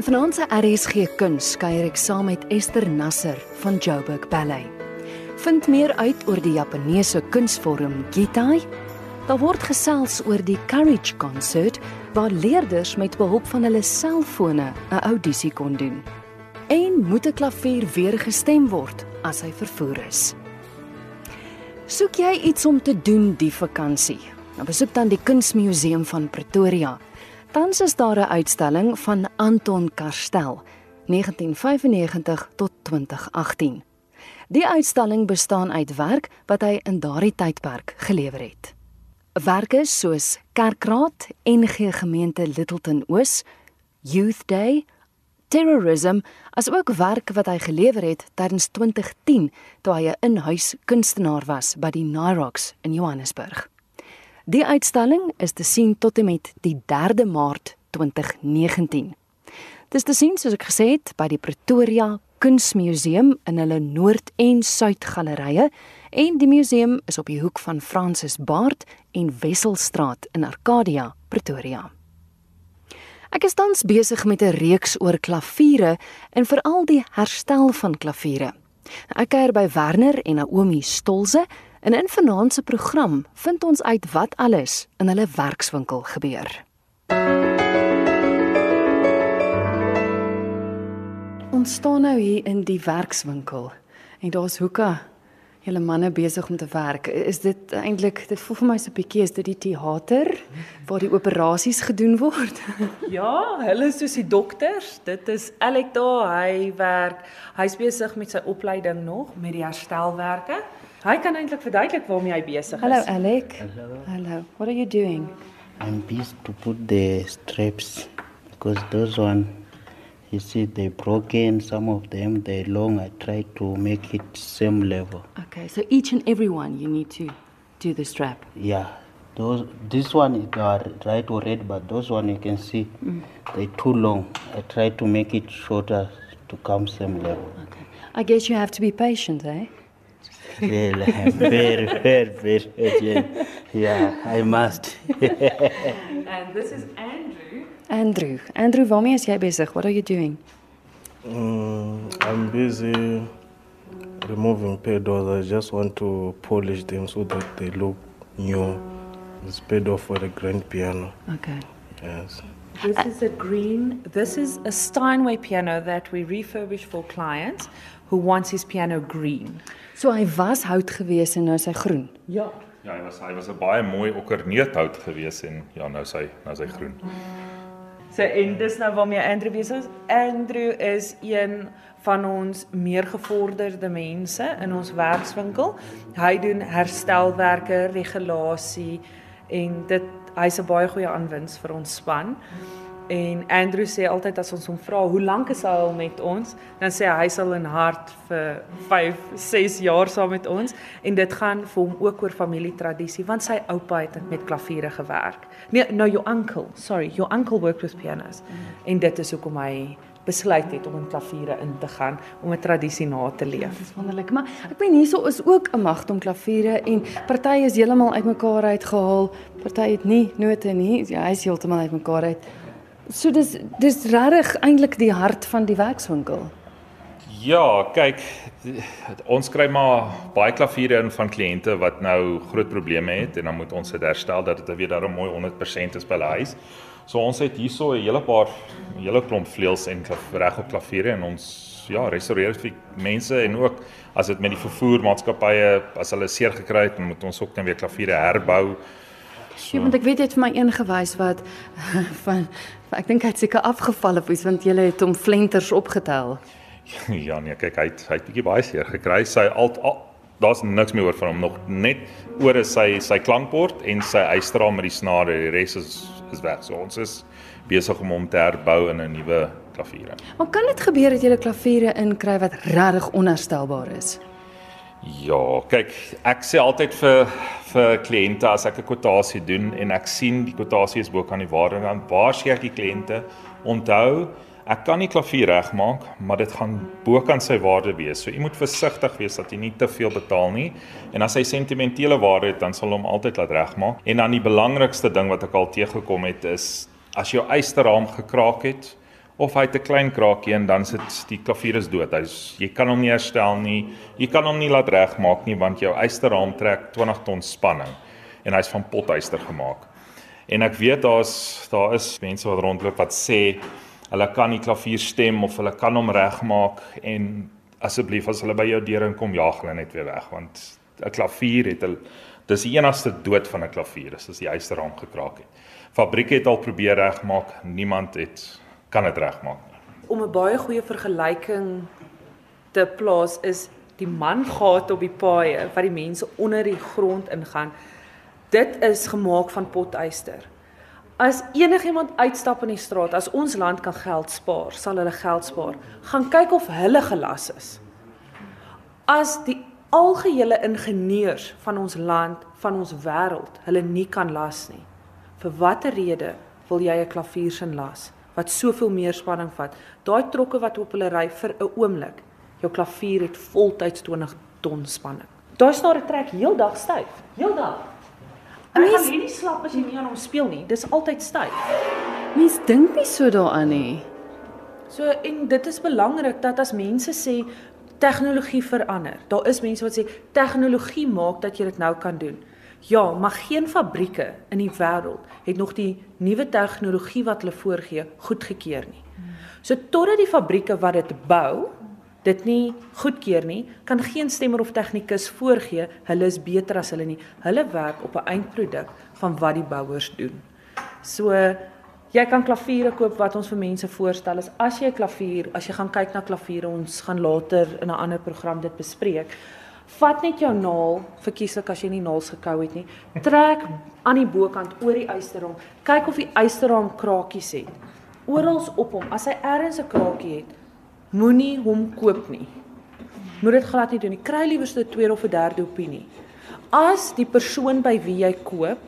In Franse RSG Kuns kuier ek saam met Esther Nasser van Joburg Ballet. Vind meer uit oor die Japannese kunsvorm Gitai. Daar word gesels oor die Courage Concert waar leerders met behulp van hulle selfone 'n audisie kon doen. En moet 'n klavier weer gestem word as hy vervoer is? Soek jy iets om te doen die vakansie? Nou besoek dan die Kunsmuseum van Pretoria. Tans is daar 'n uitstalling van Anton Karstel 1995 tot 2018. Die uitstalling bestaan uit werk wat hy in daardie tydperk gelewer het. Werke soos Kerkraad, NG Gemeente Littleton Oos, Youth Day, Terrorism, asook werk wat hy gelewer het tydens 2010 toe hy 'n inhuis kunstenaar was by die Nirox in Johannesburg. Die uitstalling is te sien tot en met die 3de Maart 2019. Dis te sien soos ek gesê het by die Pretoria Kunsmuseum in hulle Noord en Suid gallerye en die museum is op die hoek van Francis Baard en Wesselstraat in Arcadia, Pretoria. Ek is tans besig met 'n reeks oor klaviere en veral die herstel van klaviere. Ek kuier by Werner en Naomi Stolze En in vanaand se program vind ons uit wat alles in hulle werkswinkel gebeur. Ons staan nou hier in die werkswinkel en daar's hoeke julle manne besig om te werk. Is dit eintlik dit voel vir my so 'n bietjie is dit die teater waar die operasies gedoen word? ja, hulle is soos die dokters. Dit is Alec daar, hy werk. Hy's besig met sy opleiding nog met die herstelwerke. Hy kan eintlik verduidelik waarmee hy besig is. Hello Alec. Hello. Hello. What are you doing? I'm busy to put the straps because those one you see they broken some of them they long I try to make it same level. Okay, so each and every one you need to do the strap. Yeah. Those this one is right or red but those one you can see mm. they too long. I try to make it shorter to come same level. Okay. I guess you have to be patient, eh? Really, very, very, very, very. Yeah, I must. and this is Andrew. Andrew, Andrew, waarmee is jy besig? What are you doing? Mm, I'm busy removing pedals. I just want to polish them so that they look new. It's pedal for the grand piano. Okay. Yes. This is a green. This is a Steinway piano that we refurbish for clients who wants his piano green. So hy was hout gewees en nou is hy groen. Ja. Ja, hy was hy was 'n baie mooi okkerneethout gewees en ja, nou is hy nou is hy groen. So en dis nou waarmee Andrew besig is. Andrew is een van ons meer gevorderde mense in ons werkswinkel. Hy doen herstelwerke, regulasie en dit hy's 'n baie goeie aanwins vir ons span. En Andrew sê altyd as ons hom vra hoe lank is hy al met ons, dan sê hy hy sal in hart vir 5, 6 jaar saam met ons en dit gaan vir hom ook oor familietradisie want sy oupa het met klaviere gewerk. Nee, no your uncle, sorry, your uncle worked with pianos. En dit is hoekom hy besluit het om in klaviere in te gaan om 'n tradisie na te leef. Dis wonderlik, maar ek meen hierso is ook 'n magdom klaviere en party is heeltemal uitmekaar uitgehaal, party het nie note nie. Ja, hy is heeltemal uitmekaar uit. So dis dis regtig eintlik die hart van die werkswinkel. Ja, kyk, ons kry maar baie klaviere in van kliënte wat nou groot probleme het en dan moet ons dit herstel dat dit weer daarom mooi 100% is by hulle huis. So ons het hierso 'n hele paar 'n hele klomp vleuels en reg op klaviere en ons ja, restoreer vir mense en ook as dit met die vervoermaatskappye as hulle seer gekry het, moet ons ook dan weer klaviere herbou. So. Ja, want ek weet jy het vir my een gewys wat van ek dink hy het seker afgeval of iets want jy het hom flenters opgetel. Ja nee, kyk hy het hy het bietjie baie seer gekry. Sy al, al daar's niks meer oor van hom nog net oor is sy sy klankbord en sy eystraal met die snare. Die res is is weg. So ons is besig om hom te herbou in 'n nuwe klaviere. Maar kan dit gebeur dat jy 'n klaviere inkry wat regtig onherstelbaar is? Ja, kyk, ek sê altyd vir vir kliënte as ek 'n kwotasie doen en ek sien die kwotasie is bo kan die waarde dan waarsku ek die kliënte onthou ek kan nie klavier regmaak maar dit gaan bo kan sy waarde wees. So jy moet versigtig wees dat jy nie te veel betaal nie en as hy sentimentele waarde het dan sal hom altyd laat regmaak. En dan die belangrikste ding wat ek al teëgekom het is as jou eysterraam gekraak het of hy het 'n klein kraakie en dan sit die klavier is dood. Hy's jy kan hom nie herstel nie. Jy kan hom nie laat regmaak nie want jou ysterraam trek 20 ton spanning en hy's van potyster gemaak. En ek weet daar's daar is mense wat rondloop wat sê hulle kan die klavier stem of hulle kan hom regmaak en asseblief as hulle by jou deur inkom jaag hulle net weer weg want 'n klavier het 'n dis die enigste dood van 'n klavier is as die ysterraam gekraak het. Fabrieke het al probeer regmaak, niemand het kan dit regmaak. Om 'n baie goeie vergelyking te plaas is die mangate op die paaie wat die mense onder die grond ingaan. Dit is gemaak van potyster. As enigiemand uitstap in die straat, as ons land kan geld spaar, sal hulle geld spaar. Gaan kyk of hulle gelas is. As die algehele ingenieurs van ons land, van ons wêreld, hulle nie kan las nie. Vir watter rede wil jy 'n klaviersin las wat soveel meer spanning vat? Daai trokke wat op hulle ry vir 'n oomblik. Jou klavier het voltyds 20 ton spanning. Daai snare trek heeldag styf, heeldag. En jy kan nie slap as jy nie aan hom speel nie. Dis altyd styf. Mens dink nie so daaraan nie. So en dit is belangrik dat as mense sê tegnologie verander. Daar is mense wat sê tegnologie maak dat jy dit nou kan doen. Ja, maar geen fabrieke in die wêreld het nog die nuwe tegnologie wat hulle voorgee goedgekeur nie. So totdat die fabrieke wat dit bou dit nie goedkeur nie, kan geen stemmer of tegnikus voorgee hulle is beter as hulle nie. Hulle werk op 'n eindproduk van wat die bouers doen. So jy kan klaviere koop wat ons vir mense voorstel is as jy 'n klavier, as jy gaan kyk na klaviere, ons gaan later in 'n ander program dit bespreek. Vat net jou naal, verkieslik as jy nie naals gekou het nie. Trek aan die bokant oor die ysterraam. Kyk of die ysterraam krakies het. Orals op hom. As hy ergens 'n krakie het, moenie hom koop nie. Moet dit glad nie doen nie. Kry liewer 'n tweede of 'n derde opinie. As die persoon by wie jy koop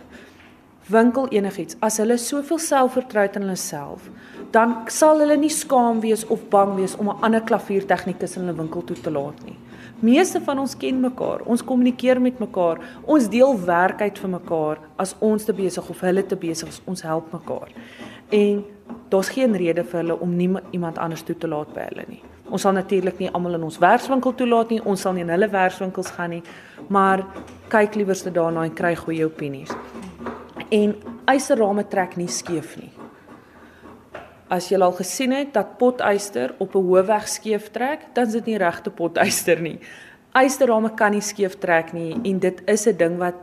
winkel enigiets, as hulle soveel selfvertroud in hulle self, dan sal hulle nie skaam wees of bang wees om 'n ander klaviertegnikus in hulle winkel toe te laat nie. Meeste van ons ken mekaar, ons kommunikeer met mekaar, ons deel werk uit vir mekaar as ons te besig of hulle te besig is, ons help mekaar. En daar's geen rede vir hulle om nie iemand anders toe te laat by hulle nie. Ons sal natuurlik nie almal in ons werkswinkel toelaat nie, ons sal nie in hulle werkswinkels gaan nie, maar kyk liewerste daarna en kry goeie opinies. En ysterrame trek nie skeef nie. As jy al gesien het dat potyster op 'n hoofweg skeef trek, dan is dit nie regte potyster nie. Ysterrame kan nie skeef trek nie en dit is 'n ding wat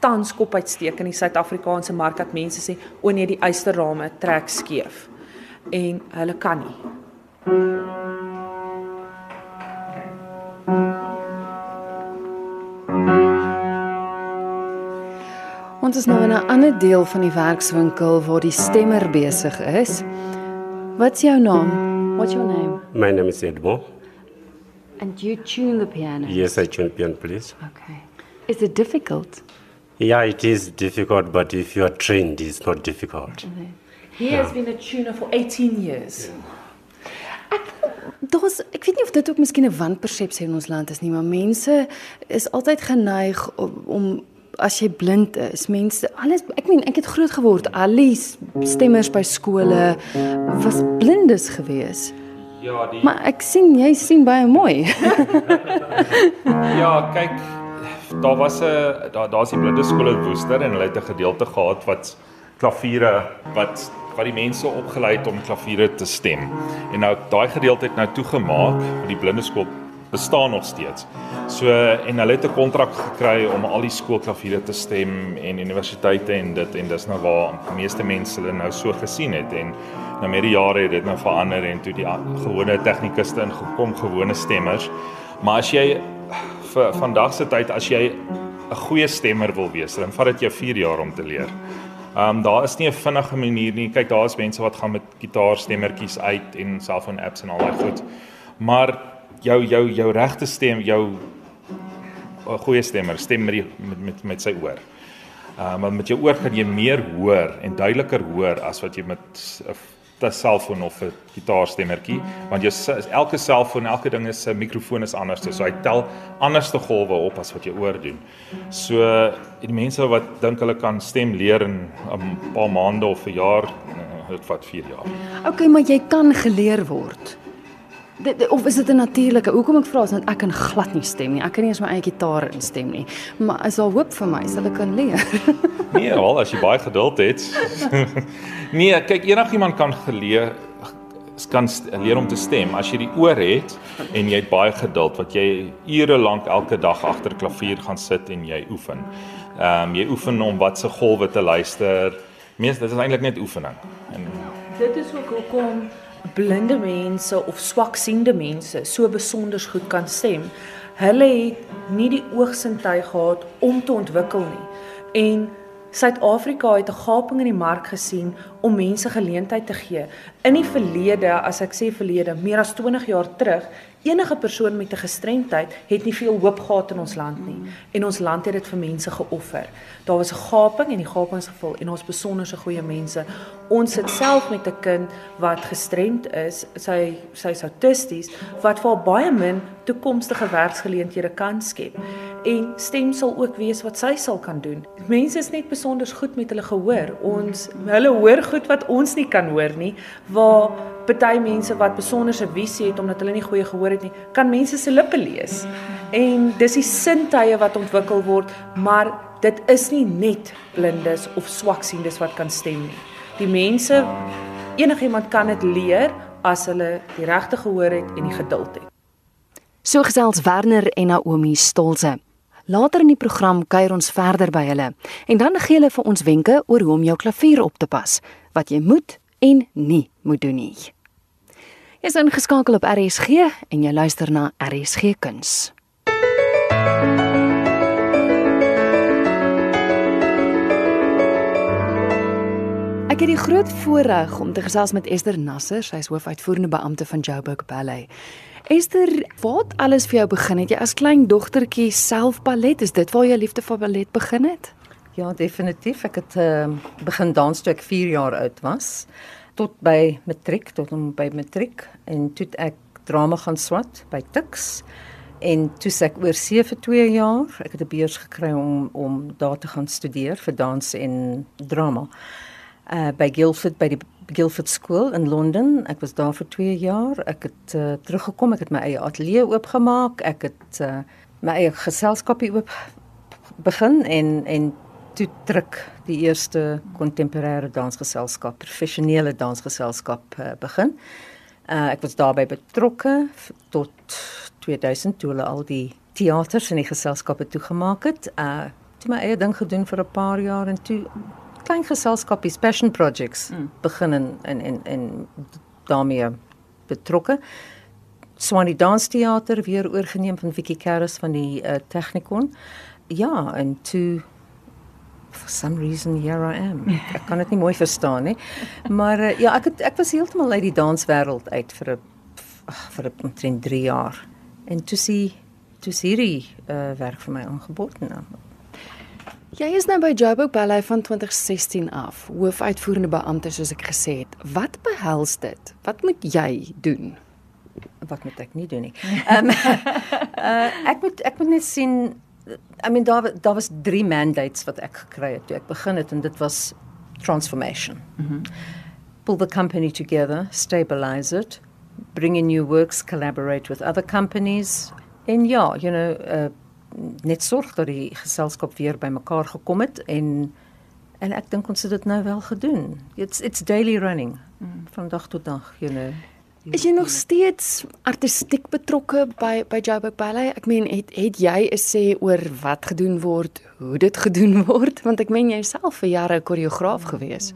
tans kop uitsteek in die Suid-Afrikaanse mark dat mense sê o nee die ysterrame trek skeef. En hulle kan nie. Ons is nou in 'n ander deel van die werkswinkel waar die stemmer besig is. Wat's jou naam? What's your name? My name is Edmo. And you tune the piano? Yes, I tune piano, please. Okay. Is it difficult? Yeah, it is difficult, but if you are trained, it's not difficult. He has been a tuner for 18 years. Daar's ek weet nie of dit ook miskien 'n wanpersepsie in ons land is nie, maar mense is altyd geneig om, om as jy blind is, mense alles ek meen ek het groot geword, Alice stemmers by skole was blindes gewees. Ja, die Maar ek sien jy sien baie mooi. Ja, kyk, daar was 'n daar daar's die blinde skool in Woester en hulle het 'n gedeelte gehad wat klaviere wat wat die mense opgelei het om klaviere te stem. En nou daai gedeelte het nou toegemaak, want die blinde skool bestaan nog steeds. So en hulle het 'n kontrak gekry om al die skoolklaviere te stem en universiteite en dit en dis nou waar die meeste mense hulle nou so gesien het en nou met die jare het dit nou verander en toe die gewone tegnikuste ingekom, gewone stemmers. Maar as jy vir vandag se tyd as jy 'n goeie stemmer wil wees, dan vat dit jou 4 jaar om te leer. Ehm um, daar is nie 'n vinnige manier nie. Kyk, daar is mense wat gaan met gitaarstemmertjies uit en selfoon apps en al daai goed. Maar jou jou jou regte stem, jou 'n goeie stemmer stem met die met met, met sy oor. Uh maar met jou oor kan jy meer hoor en duideliker hoor as wat jy met 'n selfoon of 'n gitaarstemmertjie, want jou elke selfoon, elke ding is 'n mikrofoon is anders, so hy tel anderste golwe op as wat jou oor doen. So die mense wat dink hulle kan stem leer in 'n paar maande of 'n jaar, uh, dit vat 4 jaar. Okay, maar jy kan geleer word. Dit of is dit 'n natuurlike? Hoekom ek vra is dat ek kan glad nie stem nie. Ek kan nie eens my eie gitaar instem nie. Maar is daar hoop vir my? Sal ek kan leer? Nee, wel as jy baie geduld het. nee, kyk enigiemand kan geleer kan leer om te stem as jy die oor het en jy het baie geduld wat jy ure lank elke dag agter klavier gaan sit en jy oefen. Ehm um, jy oefen om wat se golwe te luister. Mees dit is eintlik net oefening. En dit is ook hoekom blinde mense of swaksiende mense so besonder goed kan stem. Hulle het nie die oogsintuig gehad om te ontwikkel nie. En Suid-Afrika het 'n gaping in die mark gesien om mense geleentheid te gee. In die verlede, as ek sê verlede, meer as 20 jaar terug, enige persoon met 'n gestremdheid het nie veel hoop gehad in ons land nie en ons land het dit vir mense geoffer. Daar was 'n gaping en die gaping is gevul en ons besonderse goeie mense. Ons sit self met 'n kind wat gestremd is, sy sy's autisties, wat vir baie min toekomstige werksgeleenthede kan skep. En stem sal ook wees wat sy sal kan doen. Mense is net besonder goed met hulle gehoor. Ons hulle hoor goed wat ons nie kan hoor nie, waar party mense wat besonderse visie het omdat hulle nie goeie gehoor het nie, kan mense se lippe lees. En dis die sintuie wat ontwikkel word, maar dit is nie net blindes of swaksiendes wat kan stem nie. Die mense enigiemand kan dit leer as hulle die regte gehoor het en die geduld het. So gesels Werner en Naomi Stolze. Later in die program kuier ons verder by hulle en dan gee hulle vir ons wenke oor hoe om jou klavier op te pas, wat jy moet en nie moet doen nie. Jy is ingeskakel op RSG en jy luister na RSG Kuns. Ek het die groot voorreg om te gesels met Esther Nasser, sy is hoofuitvoerende beampte van Joburg Ballet. Esther, wat alles vir jou begin het jy as klein dogtertjie self ballet? Is dit waar jou liefde vir ballet begin het? Ja, definitief. Ek het uh, begin dans toe ek 4 jaar oud was tot by matriek, tot om by matriek en toe ek drama gaan swat by Tuks en toe ek oor see vir 2 jaar. Ek het 'n beurs gekry om om daar te gaan studeer vir dans en drama. Uh by Guildford by die Guildford School in Londen. Ek was daar vir 2 jaar. Ek het uh, teruggekom, ek het my eie ateljee oopgemaak. Ek het uh, my eie geselskapie oop begin en en toe druk die eerste kontemporêre dansgeselskap, professionele dansgeselskap uh, begin. Uh, ek was daarbey betrokke tot 2000 toe hulle al die teaters en die geselskappe toegemaak het. Uh toe my eie ding gedoen vir 'n paar jaar en toe klein geselskapies passion projects mm. begin en en en, en daarmee betrokke. Swanie Dansteater weer oorgeneem van Vicky Karras van die uh, Technikon. Ja, en toe for some reason here I am. Ek kan dit nie mooi verstaan nie. Maar uh, ja, ek het ek was heeltemal uit die danswêreld uit vir 'n vir 'n omtrent 3 jaar. En toe sien toe sien hierdie uh, werk vir my aangebod nou. Jy is nou by Joburg Ballet van 2016 af, hoofuitvoerende beampte soos ek gesê het. Wat behels dit? Wat moet jy doen? Wat moet ek nie doen nie? Ehm um, uh, ek moet ek moet net sien I mean daar daar was drie mandates wat ek gekry het toe ek begin het en dit was transformation. Mhm. Mm Pull the company together, stabilize it, bring in new works, collaborate with other companies. En ja, you know, uh, net sorg dat die geselskap weer bymekaar gekom het en en ek dink ons het dit nou wel gedoen. It's it's daily running mm. van dag tot dag, you know. Is jy nog steeds artistiek betrokke by by Joburg Ballet? Ek meen het het jy 'n sê oor wat gedoen word, hoe dit gedoen word? Want ek meen jy self vir jare koreograaf gewees.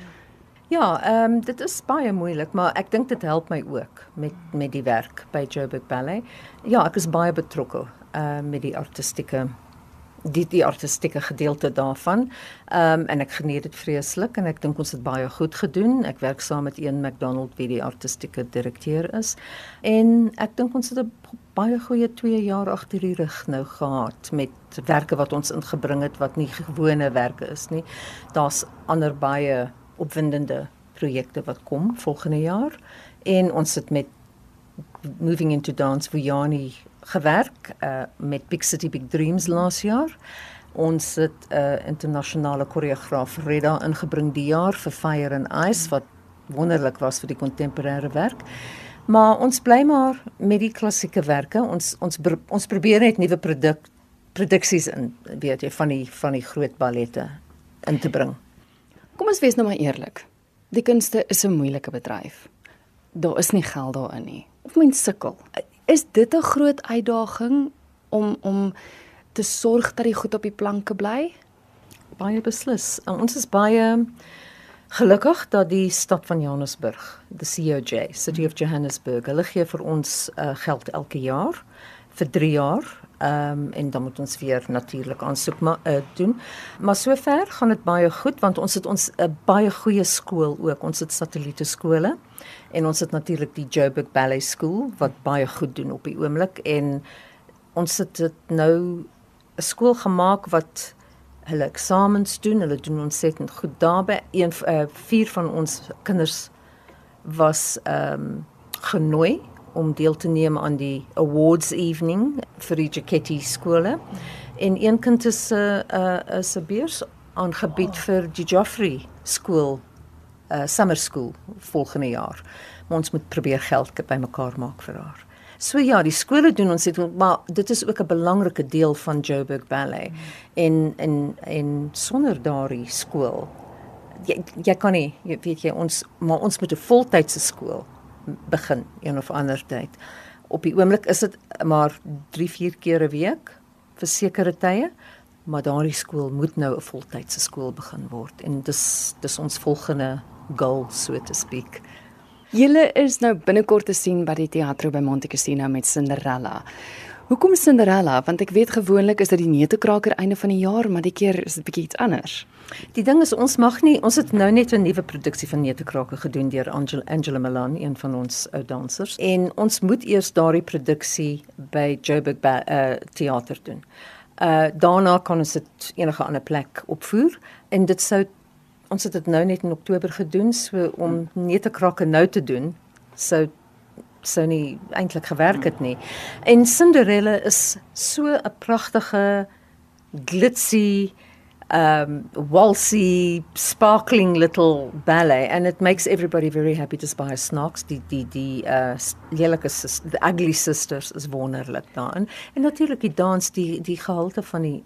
Ja, ehm um, dit is baie moeilik, maar ek dink dit help my ook met met die werk by Joburg Ballet. Ja, ek is baie betrokke uh met die artistieke die die artistieke gedeelte daarvan. Ehm um, en ek geniet dit vreeslik en ek dink ons het baie goed gedoen. Ek werk saam met een McDonald wie die artistieke direkteur is. En ek dink ons het 'n baie goeie 2 jaar agter die rug nou gehad met werke wat ons ingebring het wat nie gewone werke is nie. Daar's ander baie opwindende projekte wat kom volgende jaar en ons sit met moving into dance vir Jani gewerk uh, met Big City Big Dreams laas jaar. Ons het 'n uh, internasionale koreograaf Reda ingebring die jaar vir Fire and Ice wat wonderlik was vir die kontemporêre werk. Maar ons bly maar met die klassieke werke. Ons ons ons probeer net nuwe produk produksies in weet jy van die van die groot ballette in te bring. Kom ons wees nou maar eerlik. Die kunste is 'n moeilike bedryf. Daar is nie geld daarin nie. Of mens sukkel. Is dit 'n groot uitdaging om om te sorg dat die goed op die planke bly? Baie beslis. Ons is baie gelukkig dat die stad van Johannesburg, die COJ, City of Johannesburg, hulle gee vir ons uh, geld elke jaar vir 3 jaar Ehm um, en dan moet ons weer natuurlik aansoek maar uh, doen. Maar sover gaan dit baie goed want ons het ons 'n uh, baie goeie skool ook. Ons het satelliete skole en ons het natuurlik die Joburg Ballet School wat baie goed doen op die oomblik en ons het dit nou 'n skool gemaak wat hulle eksamens doen. Hulle doen ontsettend goed daarby. Een uh, vier van ons kinders was ehm um, genooi om deel te neem aan die awards evening vir die Jacketti skole. En een kind is 'n uh, 'n uh, 'n uh, beurs aangebied oh. vir die Joffrey skool uh summer school volgende jaar. Maar ons moet probeer geld bymekaar maak vir haar. So ja, die skole doen ons dit, maar dit is ook 'n belangrike deel van Joburg Ballet. Mm. En en en sonder daardie skool jy jy kan nie, jy weet jy ons maar ons moet 'n voltydse skool begin een of ander tyd. Op die oomblik is dit maar 3-4 keer 'n week vir sekere tye, maar daardie skool moet nou 'n voltydse skool begin word en dis dis ons volgende goal so te speak. Julle is nou binnekort te sien by die teater by Monte Cassino met Cinderella. Hoekom Cinderella? Want ek weet gewoonlik is dit die neutekraker einde van die jaar, maar die keer is dit bietjie iets anders. Die ding is ons mag nie, ons het nou net 'n nuwe produksie van neutekraker gedoen deur Angela Angela Milan, een van ons ou dansers. En ons moet eers daardie produksie by Joburg uh, eh, teater doen. Uh daarna kan ons dit enige ander plek opvoer en dit sou ons het dit nou net in Oktober gedoen so om neutekraker nou te doen sou sou nie eintlik gewerk het nie. En Cinderella is so 'n pragtige glitzy um waltzy sparkling little ballet and it makes everybody very happy to buy snacks die die die uh lelike the ugly sisters is wonderlik daarin en natuurlik die dans die die gehalte van die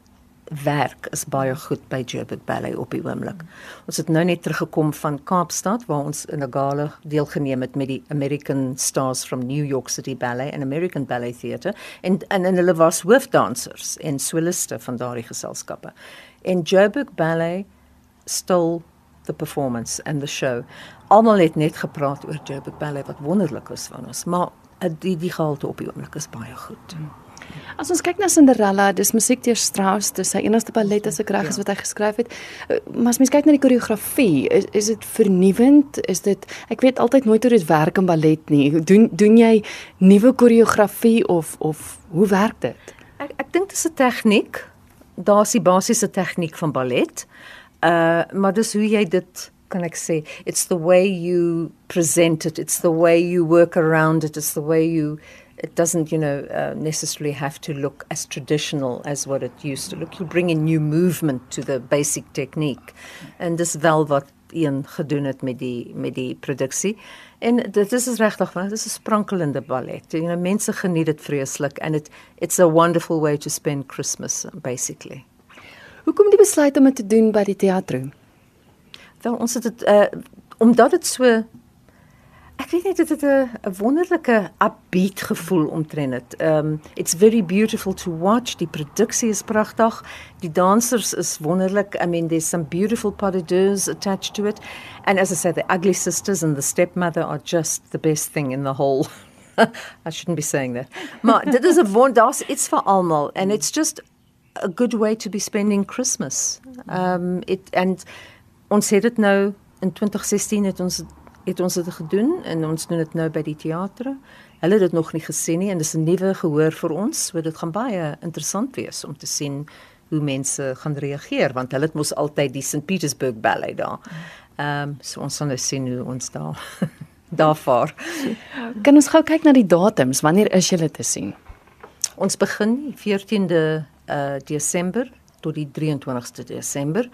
werk is baie goed by Joburg Ballet op die oomblik. Ons het nou net teruggekom van Kaapstad waar ons in 'n gala deelgeneem het met die American Stars from New York City Ballet and American Ballet Theatre en en, en hulle was hoofdansers en soliste van daardie geselskappe. En Joburg Ballet stole the performance and the show. Almal het net gepraat oor Joburg Ballet wat wonderlik is van ons, maar die die gehalte op die oomblik is baie goed. Hmm. As ons kyk na Cinderella, dis musiek deur Strauss, dis sy enigste ballet as ek reg is ja. wat hy geskryf het. Eh, maar as mens kyk na die koreografie, is is dit vernuwend? Is dit ek weet altyd nooit hoe dit werk in ballet nie. Doen doen jy nuwe koreografie of of hoe werk dit? Ek ek dink dit is 'n tegniek. Daar's die basiese tegniek van ballet. Uh maar dis hoe jy dit kan ek sê it's the way you present it it's the way you work around it it's the way you it doesn't, you know, uh, necessarily have to look as traditional as what it used to look. You bring in new movement to the basic technique. En dis wel wat een gedoen het met die met die produksie. En dit is regtig, dit is 'n sprankelende ballet. You know, mense geniet dit vreeslik and it it's a wonderful way to spend Christmas basically. Hoekom die besluit om dit te doen by die teater? Wel, ons het dit uh omdat dit so Ek weet net dit het 'n wonderlike upbeat gevoel omtrent dit. Um it's very beautiful to watch. Die produksie is pragtig. Die dansers is wonderlik. I mean there's some beautiful pas de deux attached to it. And as I said the ugly sisters and the stepmother are just the best thing in the whole I shouldn't be saying that. Maar dit is 'n wonderdas it's for almal and it's just a good way to be spending Christmas. Um it and ons het dit nou in 2016 het ons het ons dit gedoen en ons doen dit nou by die teater. Hulle het dit nog nie gesien nie en dis 'n nuwe gehoor vir ons, so dit gaan baie interessant wees om te sien hoe mense gaan reageer want hulle het mos altyd die St Petersburg ballet daar. Ehm um, so ons gaan nou sien hoe ons daar daar vaar. Kan ons gou kyk na die datums, wanneer is julle te sien? Ons begin 14de uh Desember tot die 23ste Desember.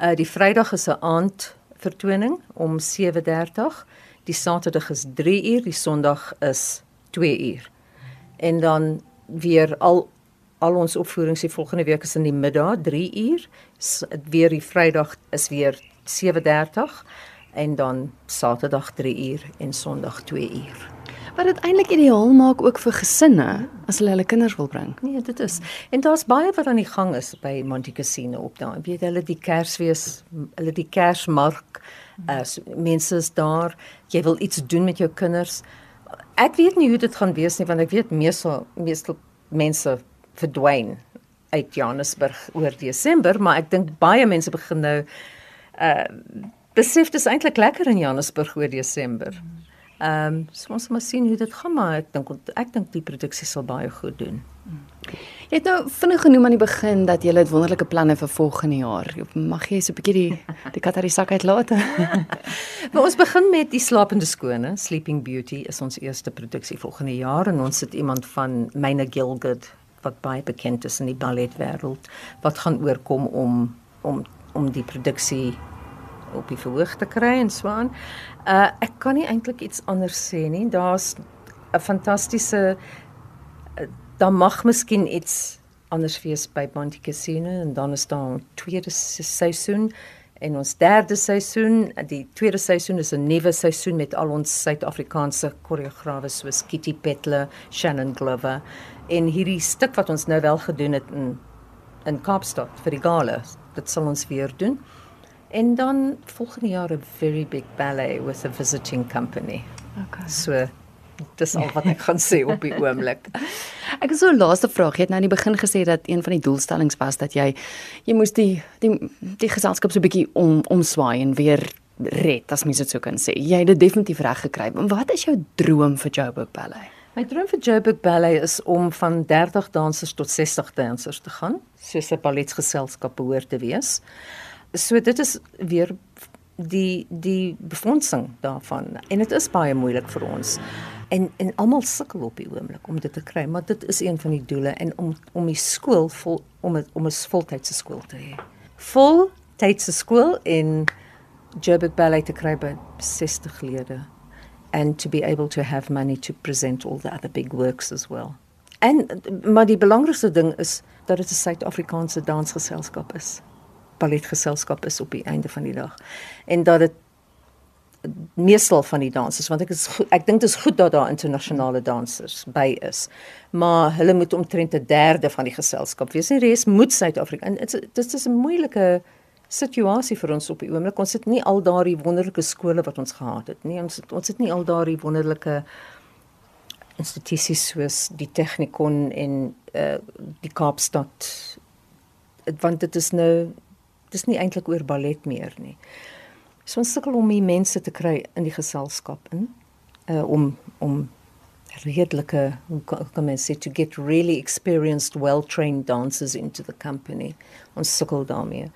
Uh die Vrydag is 'n aand vertoning om 7:30. Die Saterdag is 3 uur, die Sondag is 2 uur. En dan weer al al ons opvoerings die volgende week is in die middag 3 uur. S weer die Vrydag is weer 7:30 en dan Saterdag 3 uur en Sondag 2 uur. Wat dit eintlik ideaal maak ook vir gesinne as hulle hulle kinders wil bring. Nee, dit is. En daar's baie wat aan die gang is by Monte Cassino op daai. Weet hulle die Kersfees, hulle die Kersmark. As mense is daar, jy wil iets doen met jou kinders. Ek weet nie hoe dit gaan wees nie want ek weet meestal meestal mense verdwyn uit Johannesburg oor Desember, maar ek dink baie mense begin nou uh besef dis eintlik lekker in Johannesburg oor Desember. Ehm um, so ons moet sien hoe dit gaan maar ek dink ek dink die produksie sal baie goed doen. Jy het nou vinnig genoem aan die begin dat jy het wonderlike planne vir volgende jaar. Mag jy so 'n bietjie die die kat uit die sak uitlaat? maar ons begin met die slapende skone, Sleeping Beauty is ons eerste produksie volgende jaar en ons het iemand van Myne Gilgud wat baie bekend is in die balletwêreld wat gaan oorkom om om om die produksie op die verhoog te kry en so aan. Uh ek kan nie eintlik iets anders sê nie. Daar's 'n fantastiese uh, dan mag miskien iets anders wees by Monte Cassino en dan is daar 'n tweede seisoen en ons derde seisoen. Die tweede seisoen is 'n nuwe seisoen met al ons Suid-Afrikaanse koreograwe soos Kitty Pettler, Shannon Glover en hierdie stuk wat ons nou wel gedoen het in in Kaapstad vir die gala. Dit sal ons weer doen. En dan volgende jaar 'n very big ballet with a visiting company. Okay. So dis al wat ek gaan sê op die oomblik. Ek het so 'n laaste vraag. Jy het nou in die begin gesê dat een van die doelstellings was dat jy jy moes die die die geselskap so 'n bietjie om omswaai en weer red, as mens dit sou kan sê. Jy het dit definitief reg gekry. Wat is jou droom vir Joburg Ballet? My droom vir Joburg Ballet is om van 30 dansers tot 60 dansers te gaan, soos 'n balletgeselskap behoort te wees. So dit is weer die die befondsing daarvan en dit is baie moeilik vir ons. En en almal sukkel op die oomblik om dit te kry, maar dit is een van die doele en om om die skool vol om het, om 'n voltydse skool te hê. Voltydse skool in Joburg Ballet te kry by 60 lede and to be able to have money to present all the other big works as well. En maar die belangrikste ding is dat dit 'n Suid-Afrikaanse dansgeselskap is balletgeselskap is op die einde van die dag. En dat dit meestal van die dansers want ek is goed, ek dink dit is goed dat daar internasionale dansers by is. Maar hulle moet omtrent 'n derde van die geselskap wees. Die res moet Suid-Afrika. En dit is 'n moeilike situasie vir ons op die oomblik. Ons het nie al daardie wonderlike skole wat ons gehad het nie. Ons het, ons het nie al daardie wonderlike institusies soos die Technikon en uh die Kaapstad want dit is nou dis nie eintlik oor ballet meer nie. So ons sukkel om die mense te kry in die geselskap in uh om om redelike kan men sê to get really experienced well trained dancers into the company. Ons sukkel daarmee.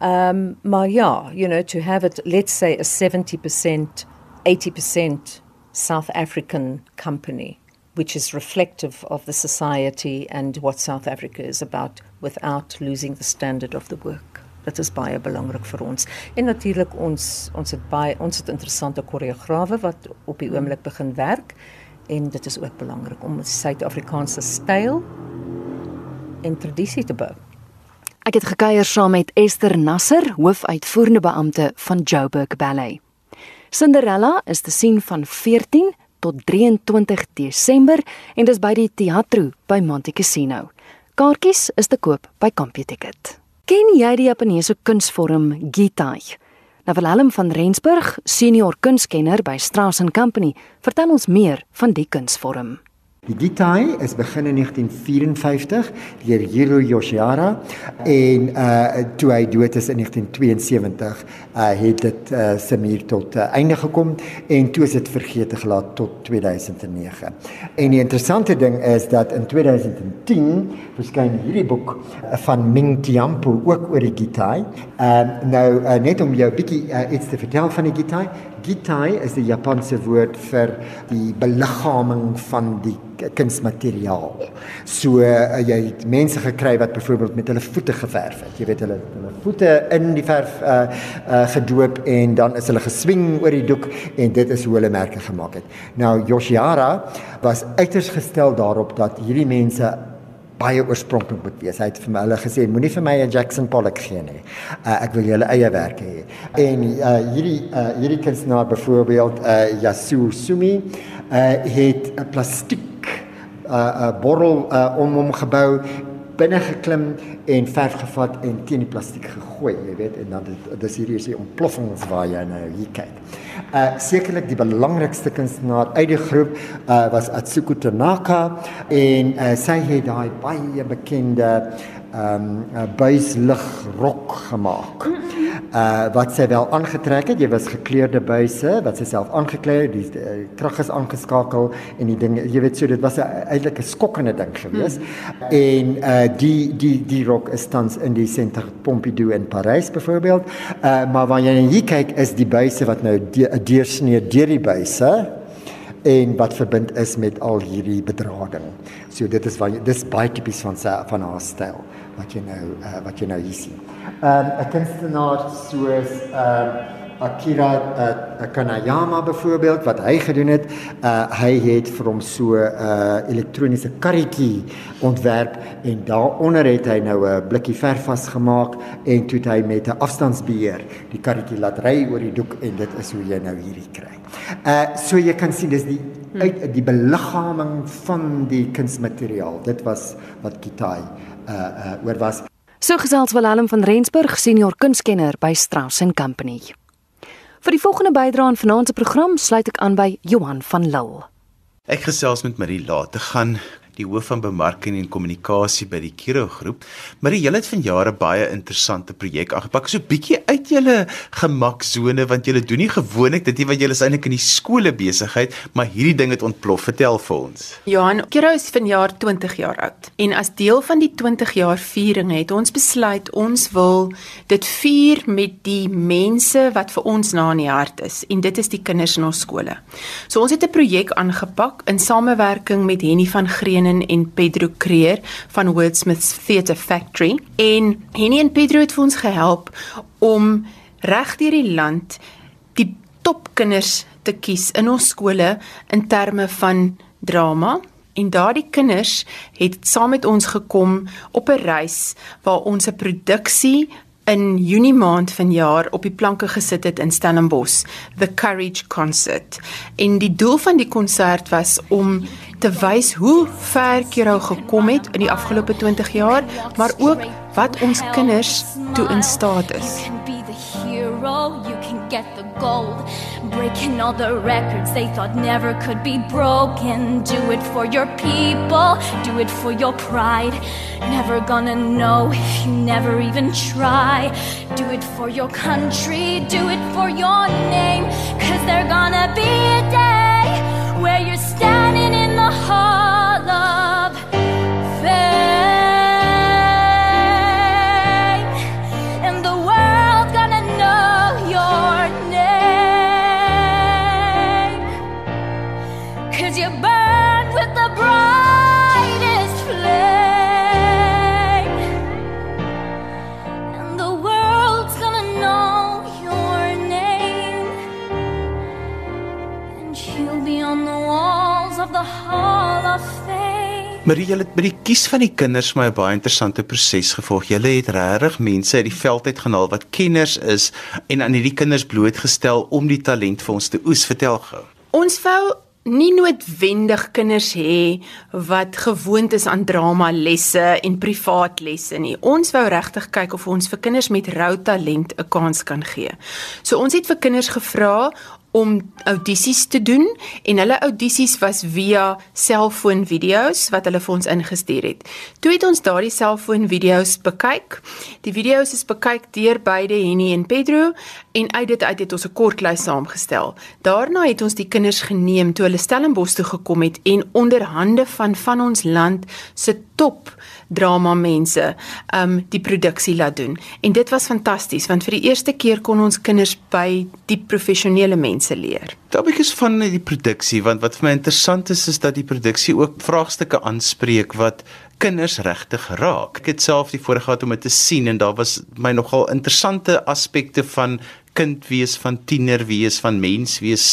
Um maar ja, you know to have it let's say a 70% 80% South African company which is reflective of the society and what South Africa is about without losing the standard of the work. Dit is baie belangrik vir ons. En natuurlik ons ons het baie ons het interessante koreograwe wat op die oomblik begin werk en dit is ook belangrik om Suid-Afrikaanse styl en tradisie te bou. Ek het gekuier saam met Esther Nasser, hoofuitvoerende beampte van Joburg Ballet. Cinderella is te sien van 14 tot 23 Desember en dis by die Teatro by Monte Cassino. Kaartjies is te koop by CompuTicket. Ken jy die Japaneese kunsvorm Gitai? Nou Willem van Rensburg, senior kunskenner by Strauss & Company, vertel ons meer van die kunsvorm. Gitai is begin in 1954 deur Hiro Yoshihara en uh toe hy dood is in 1972 uh het dit uh Samir tot uh, einde gekom en toe is dit vergeete gelaat tot 2009. En die interessante ding is dat in 2010 verskyn hierdie boek van Ming Tiampo ook oor die Gitai. Uh nou uh, net om jou bietjie uh, iets te vertel van die Gitai. Gitai is die Japanse woord vir die beliggaaming van die kunsmateriaal. So uh, jy het mense gekry wat byvoorbeeld met hulle voete geverf het. Jy weet hulle hulle voete in die verf uh, uh, gedoop en dan is hulle geswing oor die doek en dit is hoe hulle merke gemaak het. Nou Yoshihara was uiters gestel daarop dat hierdie mense baie oorspronklik moet wees. Hy het vir my hulle gesê moenie vir my 'n Jackson Pollock gee nie. Uh, ek wil julle eie werk hê. En uh, hierdie uh, hierdie kunstenaar byvoorbeeld uh, Yasu Sumi uh, het 'n plastiek 'n uh, uh, borrel uh, om hom gebou binne geklim en verf gevat en teen die plastiek gegooi, jy weet, en dan dit dis hierdie is die ontploffings waar jy nou hier kyk. Uh sekerlik die belangrikste kunstenaar uit die groep uh was Atsuko Tanaka en uh, sy het daai baie bekende ehm um, buislig rok gemaak. Uh wat sy wel aangetrek het, jy was gekleurde buise wat sy self aangeklee het, die uh, krag is aangeskakel en die ding, jy weet so dit was 'n eintlik 'n skokkende ding geweest. Hmm. En uh die die die rok is tans in die Centre Pompidou in Parys byvoorbeeld. Uh maar wanneer jy hier kyk is die buise wat nou 'n deursnee deur die buise en wat verbind is met al hierdie bedrading. So dit is wat dis baie tipies van sy van haar styl wat jy nou uh, wat jy nou hier sien. Ehm um, 'n kunstenaar soos ehm uh, Akira uh, Kanayama byvoorbeeld wat hy gedoen het, uh, hy het vir hom so 'n uh, elektroniese karretjie ontwerp en daaronder het hy nou 'n blikkie verf vasgemaak en toe hy met 'n afstandsbeheer die karretjie laat ry oor die doek en dit is hoe jy nou hierdie kry. Uh so jy kan sien dis die uit die beliggaaming van die kunsmateriaal. Dit was wat Kitai uh uh oor was. So gesels Willem van Rensburg, senior kunskenner by Strauss & Company. Vir die volgende bydrae aan vanaand se program sluit ek aan by Johan van Lille. Ek gesels met Marie Laat te gaan die hoof van bemarking en kommunikasie by die Kiro groep. Maar jy het van jare baie interessante projek aangepak. So bietjie uit julle gemaksone want julle doen nie gewoonlik dit nie wat julle is eintlik in die skole besigheid, maar hierdie ding het ontplof. Vertel vir ons. Johan, Kiro is vanjaar 20 jaar oud. En as deel van die 20 jaar viering het ons besluit ons wil dit vier met die mense wat vir ons na in die hart is en dit is die kinders in ons skole. So ons het 'n projek aangepak in samewerking met Henny van Greene Brennan en Pedro Creer van Wordsmiths Theatre Factory. En Henny en Pedro het vir ons gehelp om reg deur die land die topkinders te kies in ons skole in terme van drama. En daardie kinders het saam met ons gekom op 'n reis waar ons 'n produksie in Junie maand vanjaar op die planke gesit het in Stellenbosch, The Courage Concert. En die doel van die konsert was om te wys hoe ver Kiro gekom het in die afgelope 20 jaar, maar ook wat ons kinders toe in staat is. You can get the gold, breaking all the records they thought never could be broken. Do it for your people, do it for your pride. Never gonna know if you never even try. Do it for your country, do it for your name, cause there's gonna be a day where you're standing in the hall of Marie, julle het by die kies van die kinders my 'n baie interessante proses gevolg. Julle het regtig mense uit die veld uit gehaal wat kenners is en aan hierdie kinders blootgestel om die talent vir ons te oes. Vertel gou. Ons wou nie noodwendig kinders hê wat gewoond is aan drama lesse en privaat lesse nie. Ons wou regtig kyk of ons vir kinders met rou talent 'n kans kan gee. So ons het vir kinders gevra om audisies te doen en hulle audisies was via selfoonvideo's wat hulle vir ons ingestuur het. Toe het ons daardie selfoonvideo's bekyk. Die video's is bekyk deur beide Henny en Pedro en uit dit uit het ons 'n kortlys saamgestel. Daarna het ons die kinders geneem toe hulle Stellenbosch toe gekom het en onder hande van van ons land se top drama mense um die produksie laat doen. En dit was fantasties want vir die eerste keer kon ons kinders by die professionele mense leer. Daarbykes van die produksie want wat vir my interessant is is dat die produksie ook vraagstukke aanspreek wat kinders regtig raak. Ek het self die voorreg gehad om dit te sien en daar was my nogal interessante aspekte van kind wees, van tiener wees, van mens wees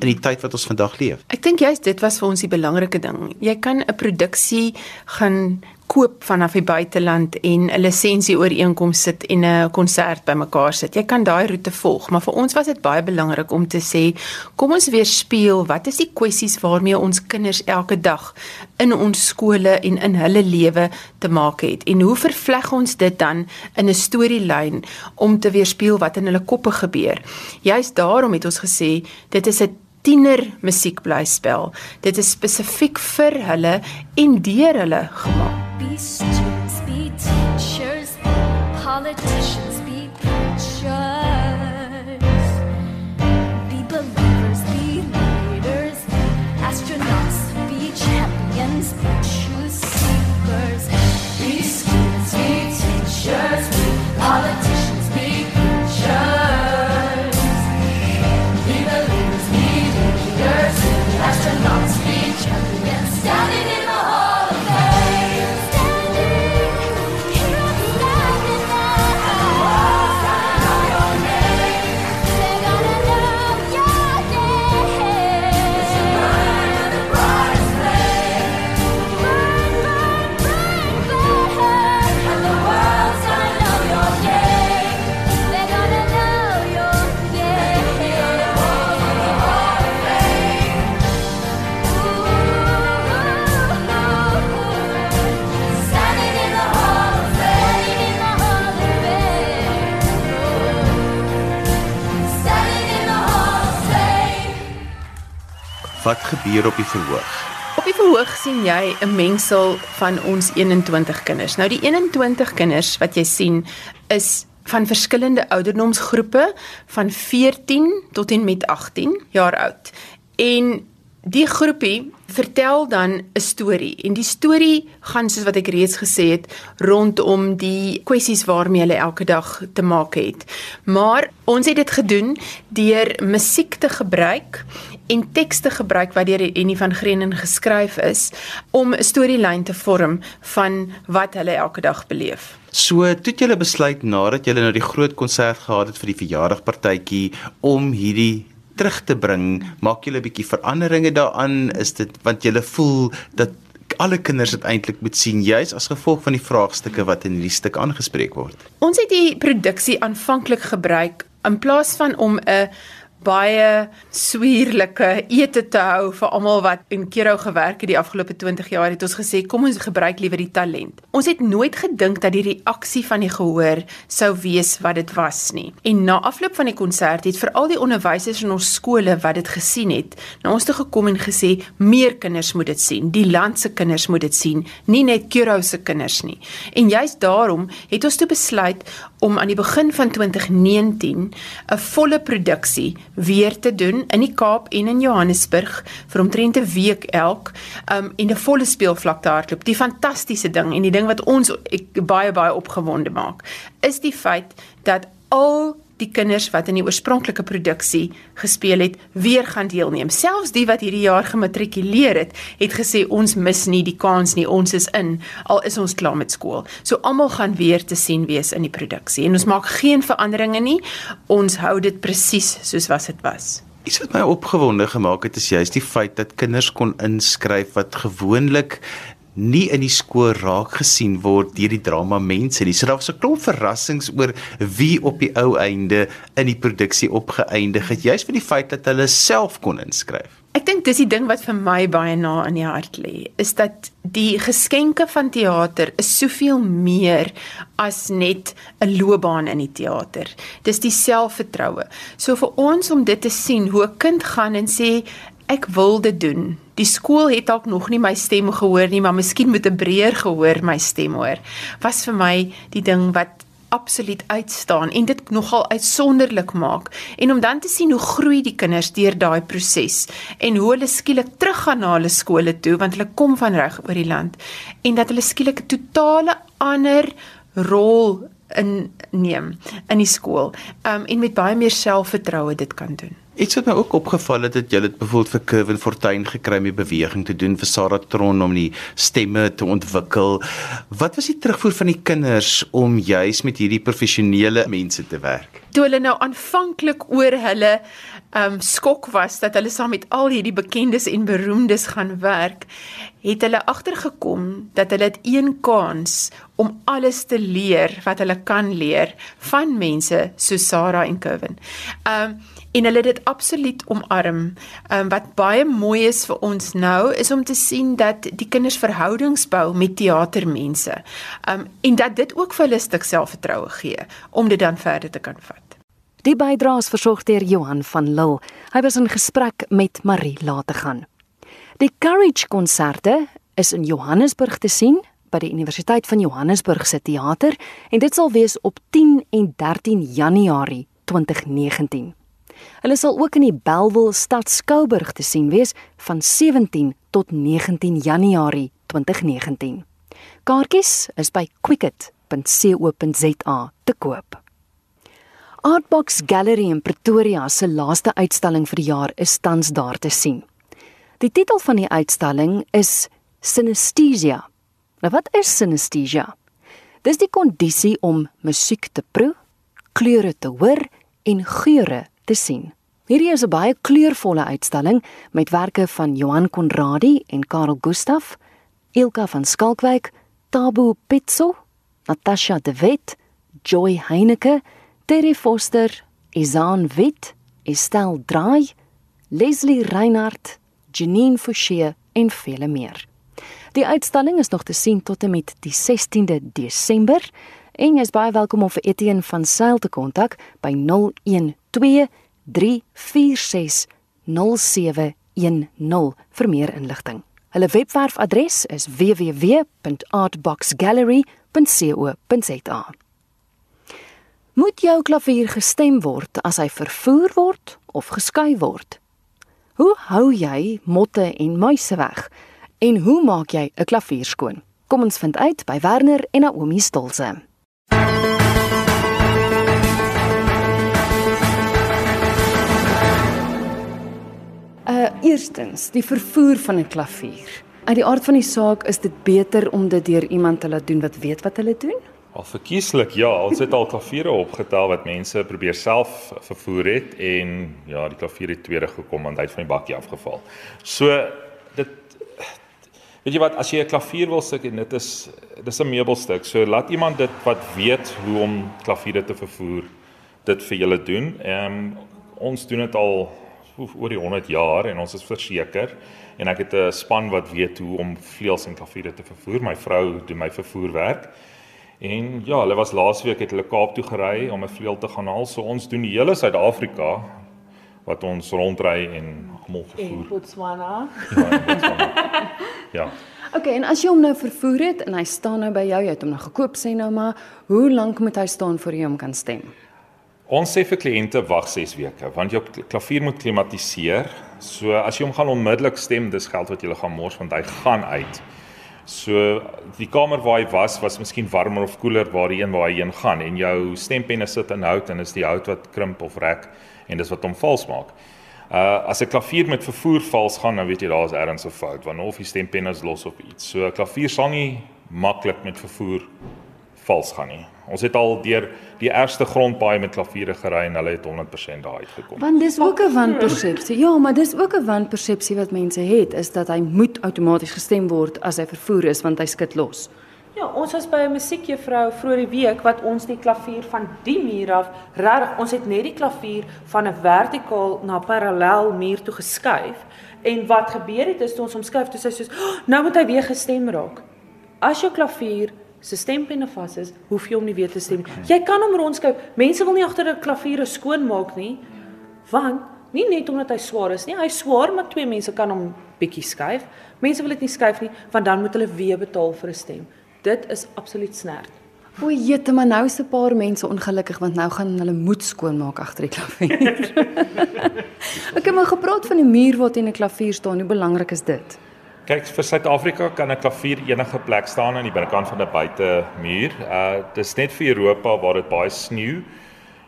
in die tyd wat ons vandag leef. Ek dink juist dit was vir ons die belangrike ding. Jy kan 'n produksie gaan koop vanaf die buiteland en 'n lisensie ooreenkoms sit en 'n konsert bymekaar sit. Jy kan daai roete volg, maar vir ons was dit baie belangrik om te sê, kom ons weer speel, wat is die kwessies waarmee ons kinders elke dag in ons skole en in hulle lewe te maak het en hoe vervleg ons dit dan in 'n storielyn om te weerspieël wat in hulle koppe gebeur. Juist daarom het ons gesê, dit is 'n tiener musiekblyspel. Dit is spesifiek vir hulle en deur hulle gemaak. Be students, be teachers, politicians, Gebeur op die verhoog? Op die verhoog sien jy 'n mengsel van ons 21 kinders. Nou die 21 kinders wat jy sien is van verskillende ouderdomsgroepe van 14 tot en met 18 jaar oud. En die groepie vertel dan 'n storie en die storie gaan soos wat ek reeds gesê het rondom die kwessies waarmee hulle elke dag te maak het. Maar ons het dit gedoen deur musiek te gebruik en teks te gebruik wat deur Annie van Grenen geskryf is om 'n storielyn te vorm van wat hulle elke dag beleef. So, toe het julle besluit nadat julle nou die groot konsert gehad het vir die verjaardagpartytjie om hierdie terug te bring, maak julle 'n bietjie veranderinge daaraan? Is dit want julle voel dat alle kinders dit eintlik moet sien juis as gevolg van die vraagstukke wat in hierdie stuk aangespreek word? Ons het die produksie aanvanklik gebruik in plaas van om 'n baie swierlike ete te hou vir almal wat in Kero gewerk het die afgelope 20 jaar het ons gesê kom ons gebruik liewer die talent. Ons het nooit gedink dat die reaksie van die gehoor sou wees wat dit was nie. En na afloop van die konsert het veral die onderwysers in ons skole wat dit gesien het, na ons toe gekom en gesê meer kinders moet dit sien. Die land se kinders moet dit sien, nie net Kero se kinders nie. En juist daarom het ons toe besluit om aan die begin van 2019 'n volle produksie weer te doen in die Kaap en in Johannesburg vir omtrent 'n week elk um en 'n volle speelvlak te hardloop. Die fantastiese ding en die ding wat ons ek, baie baie opgewonde maak, is die feit dat al die kinders wat in die oorspronklike produksie gespeel het, weer gaan deelneem. Selfs die wat hierdie jaar gematrikuleer het, het gesê ons mis nie die kans nie, ons is in, al is ons klaar met skool. So almal gaan weer te sien wees in die produksie en ons maak geen veranderinge nie. Ons hou dit presies soos wat dit was. Iets wat my opgewonde gemaak het is juist die feit dat kinders kon inskryf wat gewoonlik nie in die skool raak gesien word deur die drama mense nie. So daar was 'n klomp verrassings oor wie op die ou einde in die produksie opgeëindig het, juist vir die feit dat hulle self kon inskryf. Ek dink dis die ding wat vir my baie na in die hart lê, is dat die geskenke van teater is soveel meer as net 'n loopbaan in die teater. Dis die selfvertroue. So vir ons om dit te sien hoe 'n kind gaan en sê ek wil dit doen. Die skool het dalk nog nie my stem gehoor nie, maar miskien moet 'n breër gehoor my stem hoor. Was vir my die ding wat absoluut uitstaan en dit nogal uitsonderlik maak en om dan te sien hoe groei die kinders deur daai proses en hoe hulle skielik teruggaan na hulle skole toe want hulle kom van reg oor die land en dat hulle skielik 'n totale ander rol inneem in die skool um, en met baie meer selfvertroue dit kan doen. Iets wat my ook opgeval het, het jy het byvoorbeeld vir Kevin Fortuin gekry die beweging te doen vir Sarah Tron om die stemme te ontwikkel. Wat was die terugvoer van die kinders om juis met hierdie professionele mense te werk? Toe hulle nou aanvanklik oor hulle um skok was dat hulle saam met al hierdie bekendes en beroemdes gaan werk, het hulle agtergekom dat hulle het een kans om alles te leer wat hulle kan leer van mense so Sarah en Kevin. Um en hulle het dit absoluut omarm. Ehm um, wat baie mooi is vir ons nou is om te sien dat die kinders verhoudings bou met teatermense. Ehm um, en dat dit ook vir hulle stuk selfvertroue gee om dit dan verder te kan vat. Die bydraes versorg deur Johan van Lille. Hy was in gesprek met Marie Lategan. Die Courage konserte is in Johannesburg te sien by die Universiteit van Johannesburg se teater en dit sal wees op 10 en 13 Januarie 2019. Hulle sal ook in die Bellville Stad Skouburg te sien wees van 17 tot 19 Januarie 2019. Kaartjies is by quicket.co.za te koop. Artbox Gallery in Pretoria se laaste uitstalling vir die jaar is tans daar te sien. Die titel van die uitstalling is Synesthesia. Nou wat is synesthesia? Dis die kondisie om musiek te proe, kleure te hoor en geure te sien. Hierdie is 'n baie kleurvolle uitstalling met werke van Johan Conradie en Karel Gustaf, Ilka van Skalkwyk, Tabu Pitso, Natasha De Wet, Joy Heineke, Terry Foster, Izaan Wit, Estel Draai, Leslie Reinhardt, Janine Forshey en vele meer. Die uitstalling is nog te sien tot en met die 16de Desember en jy is baie welkom om vir Etienne van Sail te kontak by 012 346 0710 vir meer inligting. Hulle webwerfadres is www.artboxgallery.co.za. Moet jou klavier gestem word as hy vervoer word of geskuif word? Hoe hou jy motte en muise weg? En hoe maak jy 'n klavier skoon? Kom ons vind uit by Werner en Naomi Stolze. Uh eerstens, die vervoer van 'n klavier. Uit die aard van die saak is dit beter om dit deur iemand te laat doen wat weet wat hulle doen. Al verkieslik, ja, ons het al klaviere opgetel wat mense probeer self vervoer het en ja, die klavier het tweede gekom want hy het van die bakkie afgeval. So dit weet jy wat, as jy 'n klavier wil sit en dit is dis 'n meubelstuk, so laat iemand dit wat weet hoe om klaviere te vervoer dit vir julle doen. Ehm um, ons doen dit al oor die 100 jaar en ons is verseker en ek het 'n span wat weet hoe om vleuels en klaviere te vervoer. My vrou doen my vervoerwerk. En ja, hulle was laasweek het hulle Kaap toe gery om 'n vleuel te gaan haal. So ons doen die hele Suid-Afrika wat ons rondry en almal vervoer. In Botswana. Ja, in Botswana. ja. Okay, en as jy hom nou vervoer het en hy staan nou by jou, jy het hom nou gekoop sê nou maar, hoe lank moet hy staan voor jy hom kan stem? Ons sê vir kliënte wag 6 weke want jou klavier moet klimatiseer. So as jy hom gaan onmiddellik stem, dis geld wat jy gaan mors want hy gaan uit. So die kamer waar hy was was miskien warmer of koeler waar die een waar hy heen gaan en jou stempenne sit in hout en is die hout wat krimp of rek en dis wat hom vals maak. Uh as 'n klavier met vervoer vals gaan, dan weet jy daar's ergens 'n fout want of die stempenne is los of iets. So 'n klavier sal nie maklik met vervoer vals gaan nie. Ons het al deur die eerste grondpaai met klaviere gery en hulle het 100% daar uitgekom. Want dis ook 'n wanpersepsie. Ja, maar dis ook 'n wanpersepsie wat mense het is dat hy moet outomaties gestem word as hy vervoer is want hy skit los. Ja, ons was by 'n musiekjuffrou vroeër die week wat ons die klavier van die muur af, regtig, ons het net die klavier van 'n vertikaal na parallel muur toe geskuif. En wat gebeur het is toe ons hom skuif, toe sy sê, oh, "Nou moet hy weer gestem raak." As jou klavier se stempenne vas is, hoef jy hom nie weer te stem. Jy kan hom rondskuif. Mense wil nie agter 'n klavier skoon maak nie, want nie net omdat hy swaar is nie, hy swaar, maar twee mense kan hom bietjie skuif. Mense wil dit nie skuif nie, want dan moet hulle weer betaal vir 'n stem. Dit is absoluut snerd. O, jette, maar nou is 'n paar mense ongelukkig want nou gaan hulle moet skoonmaak agter die klavier. ek het maar gepraat van die muur wat in 'n klavier staan. Hoe belangrik is dit? Kyk, vir Suid-Afrika kan 'n klavier enige plek staan aan die binnekant van 'n buitemuur. Uh dis net vir Europa waar dit baie sneeu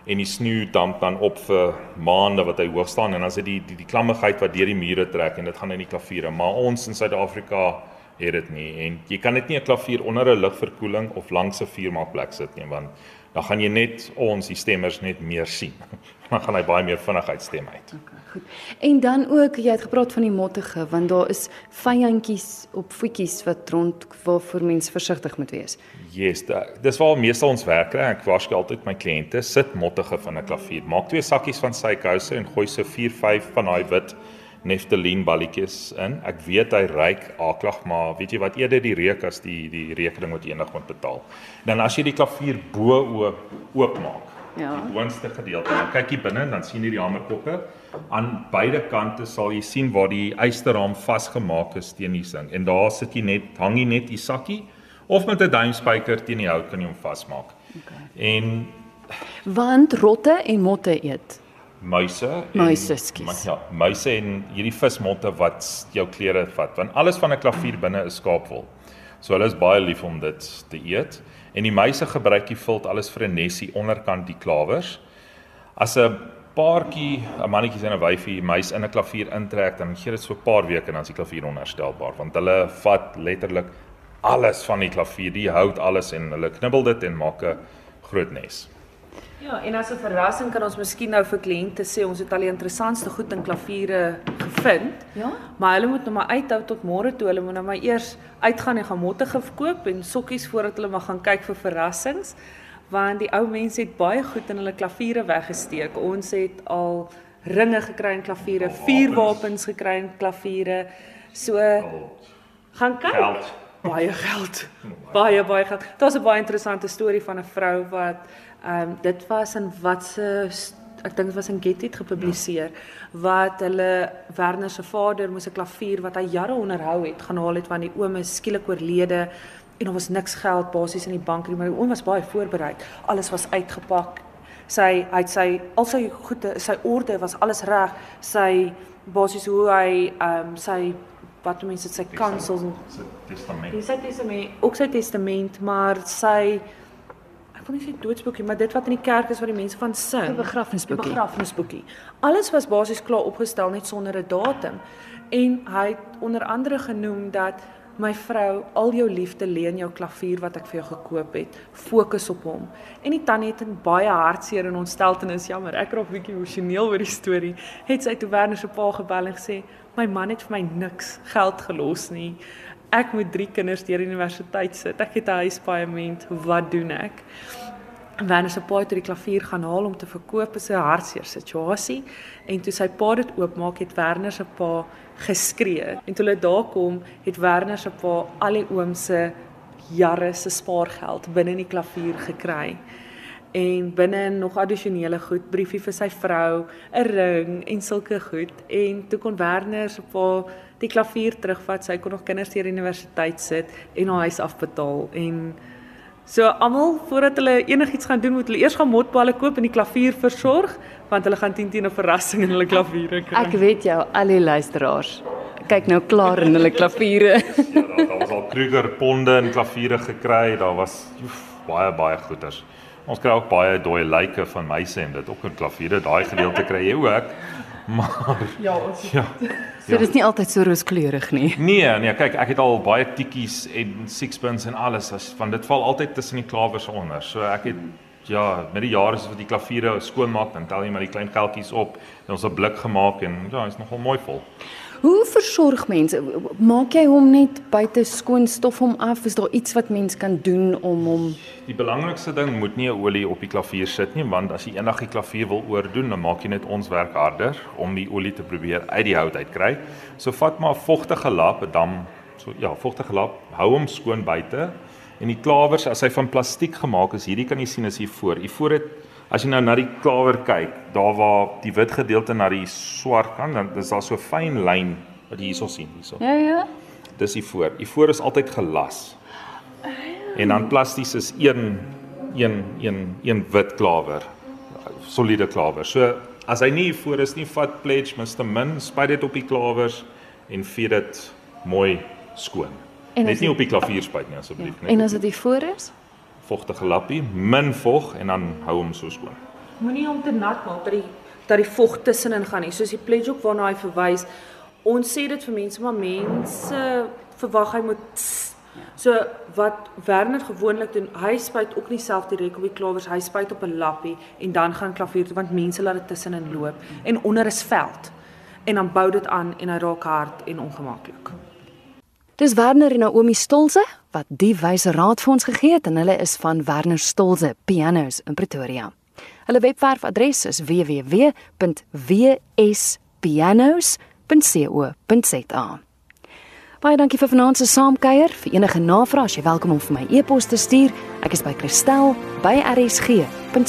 en die sneeu damp dan op vir maande wat hy hoog staan en dan is dit die die, die klammigheid wat deur die mure trek en dit gaan in die klaviere. Maar ons in Suid-Afrika het dit nie en jy kan dit nie 'n klavier onder 'n lugverkoeling of langs 'n vuurmaakplek sit nie want dan gaan jy net ons die stemmers net meer sien. dan gaan hy baie meer vinnig uitstem uit. Okay, goed. En dan ook jy het gepraat van die mottige want daar is vyandjies op voetjies wat rond waarvoor mense versigtig moet wees. Yes, da, dis waar meestal ons werk kry. Ek waarsku altyd my kliënte sit mottige van 'n klavier. Maak twee sakkies van sy kouse en gooi so 4, 5 van daai wit Neftalien balletjies in. Ek weet hy ryk aaklag, maar weet jy wat eerder die reuk as die die rekening wat eendag moet betaal. Dan as jy die klavier bo oop oopmaak. Ja. Die boonste gedeelte. Dan kyk jy binne en dan sien jy die hamerkoppe. Aan beide kante sal jy sien waar die eysterraam vasgemaak is teen die ding. En daar sit jy net hang jy net die sakkie of met 'n duimspyker teen die hout kan jy hom vasmaak. Okay. En want rotte en motte eet muise muise skus. Ja, muise en hierdie vismotte wat jou klere vat want alles van 'n klavier binne is skaapwol. So hulle is baie lief om dit te eet en die muise gebruik die vilt alles vir 'n nesie onderkant die klawers. As 'n paartjie, 'n mannetjie en 'n wyfie muis in 'n klavier intrek, dan gee dit so 'n paar weke en dan is die klavier onherstelbaar want hulle vat letterlik alles van die klavier, die hout alles en hulle knibbel dit en maak 'n groot nes. Ja, en as 'n verrassing kan ons miskien nou vir kliënte sê ons het al die interessantste goed in klaviere gevind. Ja. Maar hulle moet nou maar uithou tot môre toe. Hulle moet nou maar eers uitgaan en gaan motte gekoop en sokkies voordat hulle maar gaan kyk vir verrassings. Want die ou mense het baie goed in hulle klaviere weggesteek. Ons het al ringe gekry in klaviere, vuurwapens gekry in klaviere. So gaan kyk. Geld. Baie geld. Baie baie geld. Daar's 'n baie interessante storie van 'n vrou wat Ehm um, dit was in watse ek dink dit was in Get It gepubliseer ja. wat hulle Werner se vader moes 'n klavier wat hy jare onderhou het gaan haal het want die oom is skielik oorlede en daar was niks geld basies in die bank nie maar die oom was baie voorberei. Alles was uitgepak. Sy hy het sy al sy goede, sy orde was alles reg. Sy basies hoe hy ehm um, sy wat mense sy kansel sy testament. Sy testament, ook sy testament, maar sy wil nie sê doodsboekie, maar dit wat in die kerk is wat die mense van sing. 'n Begrafnisboekie. Begrafnisboekie. Alles was basies klaar opgestel net sonder 'n datum. En hy het onder andere genoem dat my vrou, al jou liefde lê in jou klavier wat ek vir jou gekoop het. Fokus op hom. En die tannie het in baie hartseer en ontsteltenis, jammer, ek raak bietjie emosioneel oor die storie. Het sy toe Werner se pa gebel en gesê, "My man het vir my niks geld gelos nie ek moet drie kinders deur universiteit sit. Ek het 'n huispaaiement. Wat doen ek? Wanneer sy pa het die klavier gaan haal om te verkoop, is 'n hartseer situasie en toe sy pa dit oopmaak, het Werner se pa geskree. En toe hulle daar kom, het Werner se pa al die oom se jare se spaargeld binne in die klavier gekry en binne nog addisionele goed, briefie vir sy vrou, 'n ring en sulke goed. En toe kon Werner se pa die klavier terugvat. Sy kon nog kinders hier universiteit sit en haar huis afbetaal en so almal voordat hulle enigiets gaan doen, moet hulle eers gaan motballe koop en die klavier versorg want hulle gaan teen teen 'n verrassing in hulle klaviere kry. Ek weet jou, al die luisteraars kyk nou klaar in hulle klaviere. ja, daar, daar was al Kruger ponde en klaviere gekry. Daar was oef, baie baie goeders. Ons kry ook baie dooie lyke van meise en dit ook in klaviere. Daai gedeelte kry jy ook. Maar ja, ons ja. So dis nie altyd so rooskleurig nie. Nee, nee, kyk, ek het al baie tikkies en sixpence en alles as van dit val altyd tussen die klawers onder. So ek het ja, met die jare as wat die klaviere skoonmaak, dan tel jy maar die klein geldjies op en ons 'n blik gemaak en ja, hy's nogal mooi vol. Hoe versorg mense? Maak jy hom net buite skoon stof hom af? Is daar iets wat mens kan doen om hom Die belangrikste ding moet nie 'n olie op die klavier sit nie, want as jy eendag die klavier wil oordoen, dan maak jy net ons werk harder om die olie te probeer uit die hout uitkry. So vat maar 'n vogtige lap, 'n dam, so ja, vogtige lap, hou hom skoon buite. En die klawers, as hy van plastiek gemaak is, hierdie kan jy sien as hier voor. Hier voor het As jy nou na die klawer kyk, daar waar die wit gedeelte na die swart kant, dan is daar so fyn lyn wat jy hierso sien, hierso. Ja, ja. Dis die voor. Die voor is altyd gelas. En dan plasties is een een een een wit klawer. Soliede klawer. So as hy nie voor is nie, vat pledge Mr Min, spuit dit op die klawers en vee dit mooi skoon. En Net nie op die klavier spuit nie asseblief, Ja. net. En as dit voor is? Vogtige lappie, min vog en dan hou hom so skoon. Moenie hom te nat maak dat die dat die vog tussenin gaan nie. Soos die pledge ook waarna hy verwys. Ons sê dit vir mense, maar mense verwag hy moet. So wat Werner gewoonlik doen, hy spuit ook nie self direk op die klawers, hy spuit op 'n lappie en dan gaan klavier toe want mense laat dit tussenin loop en onder is veld. En dan bou dit aan en hy raak hard en ongemaklik. Dis Werner en Naomi Stolze wat die wyse raad vir ons gegee het en hulle is van Werner Stolze Pianos in Pretoria. Hulle webwerfadres is www.wspianos.co.za. Baie dankie vir vanaand se saamkuier. Vir enige navrae, as jy welkom om vir my e-pos te stuur. Ek is by Christel by rsg.co.za.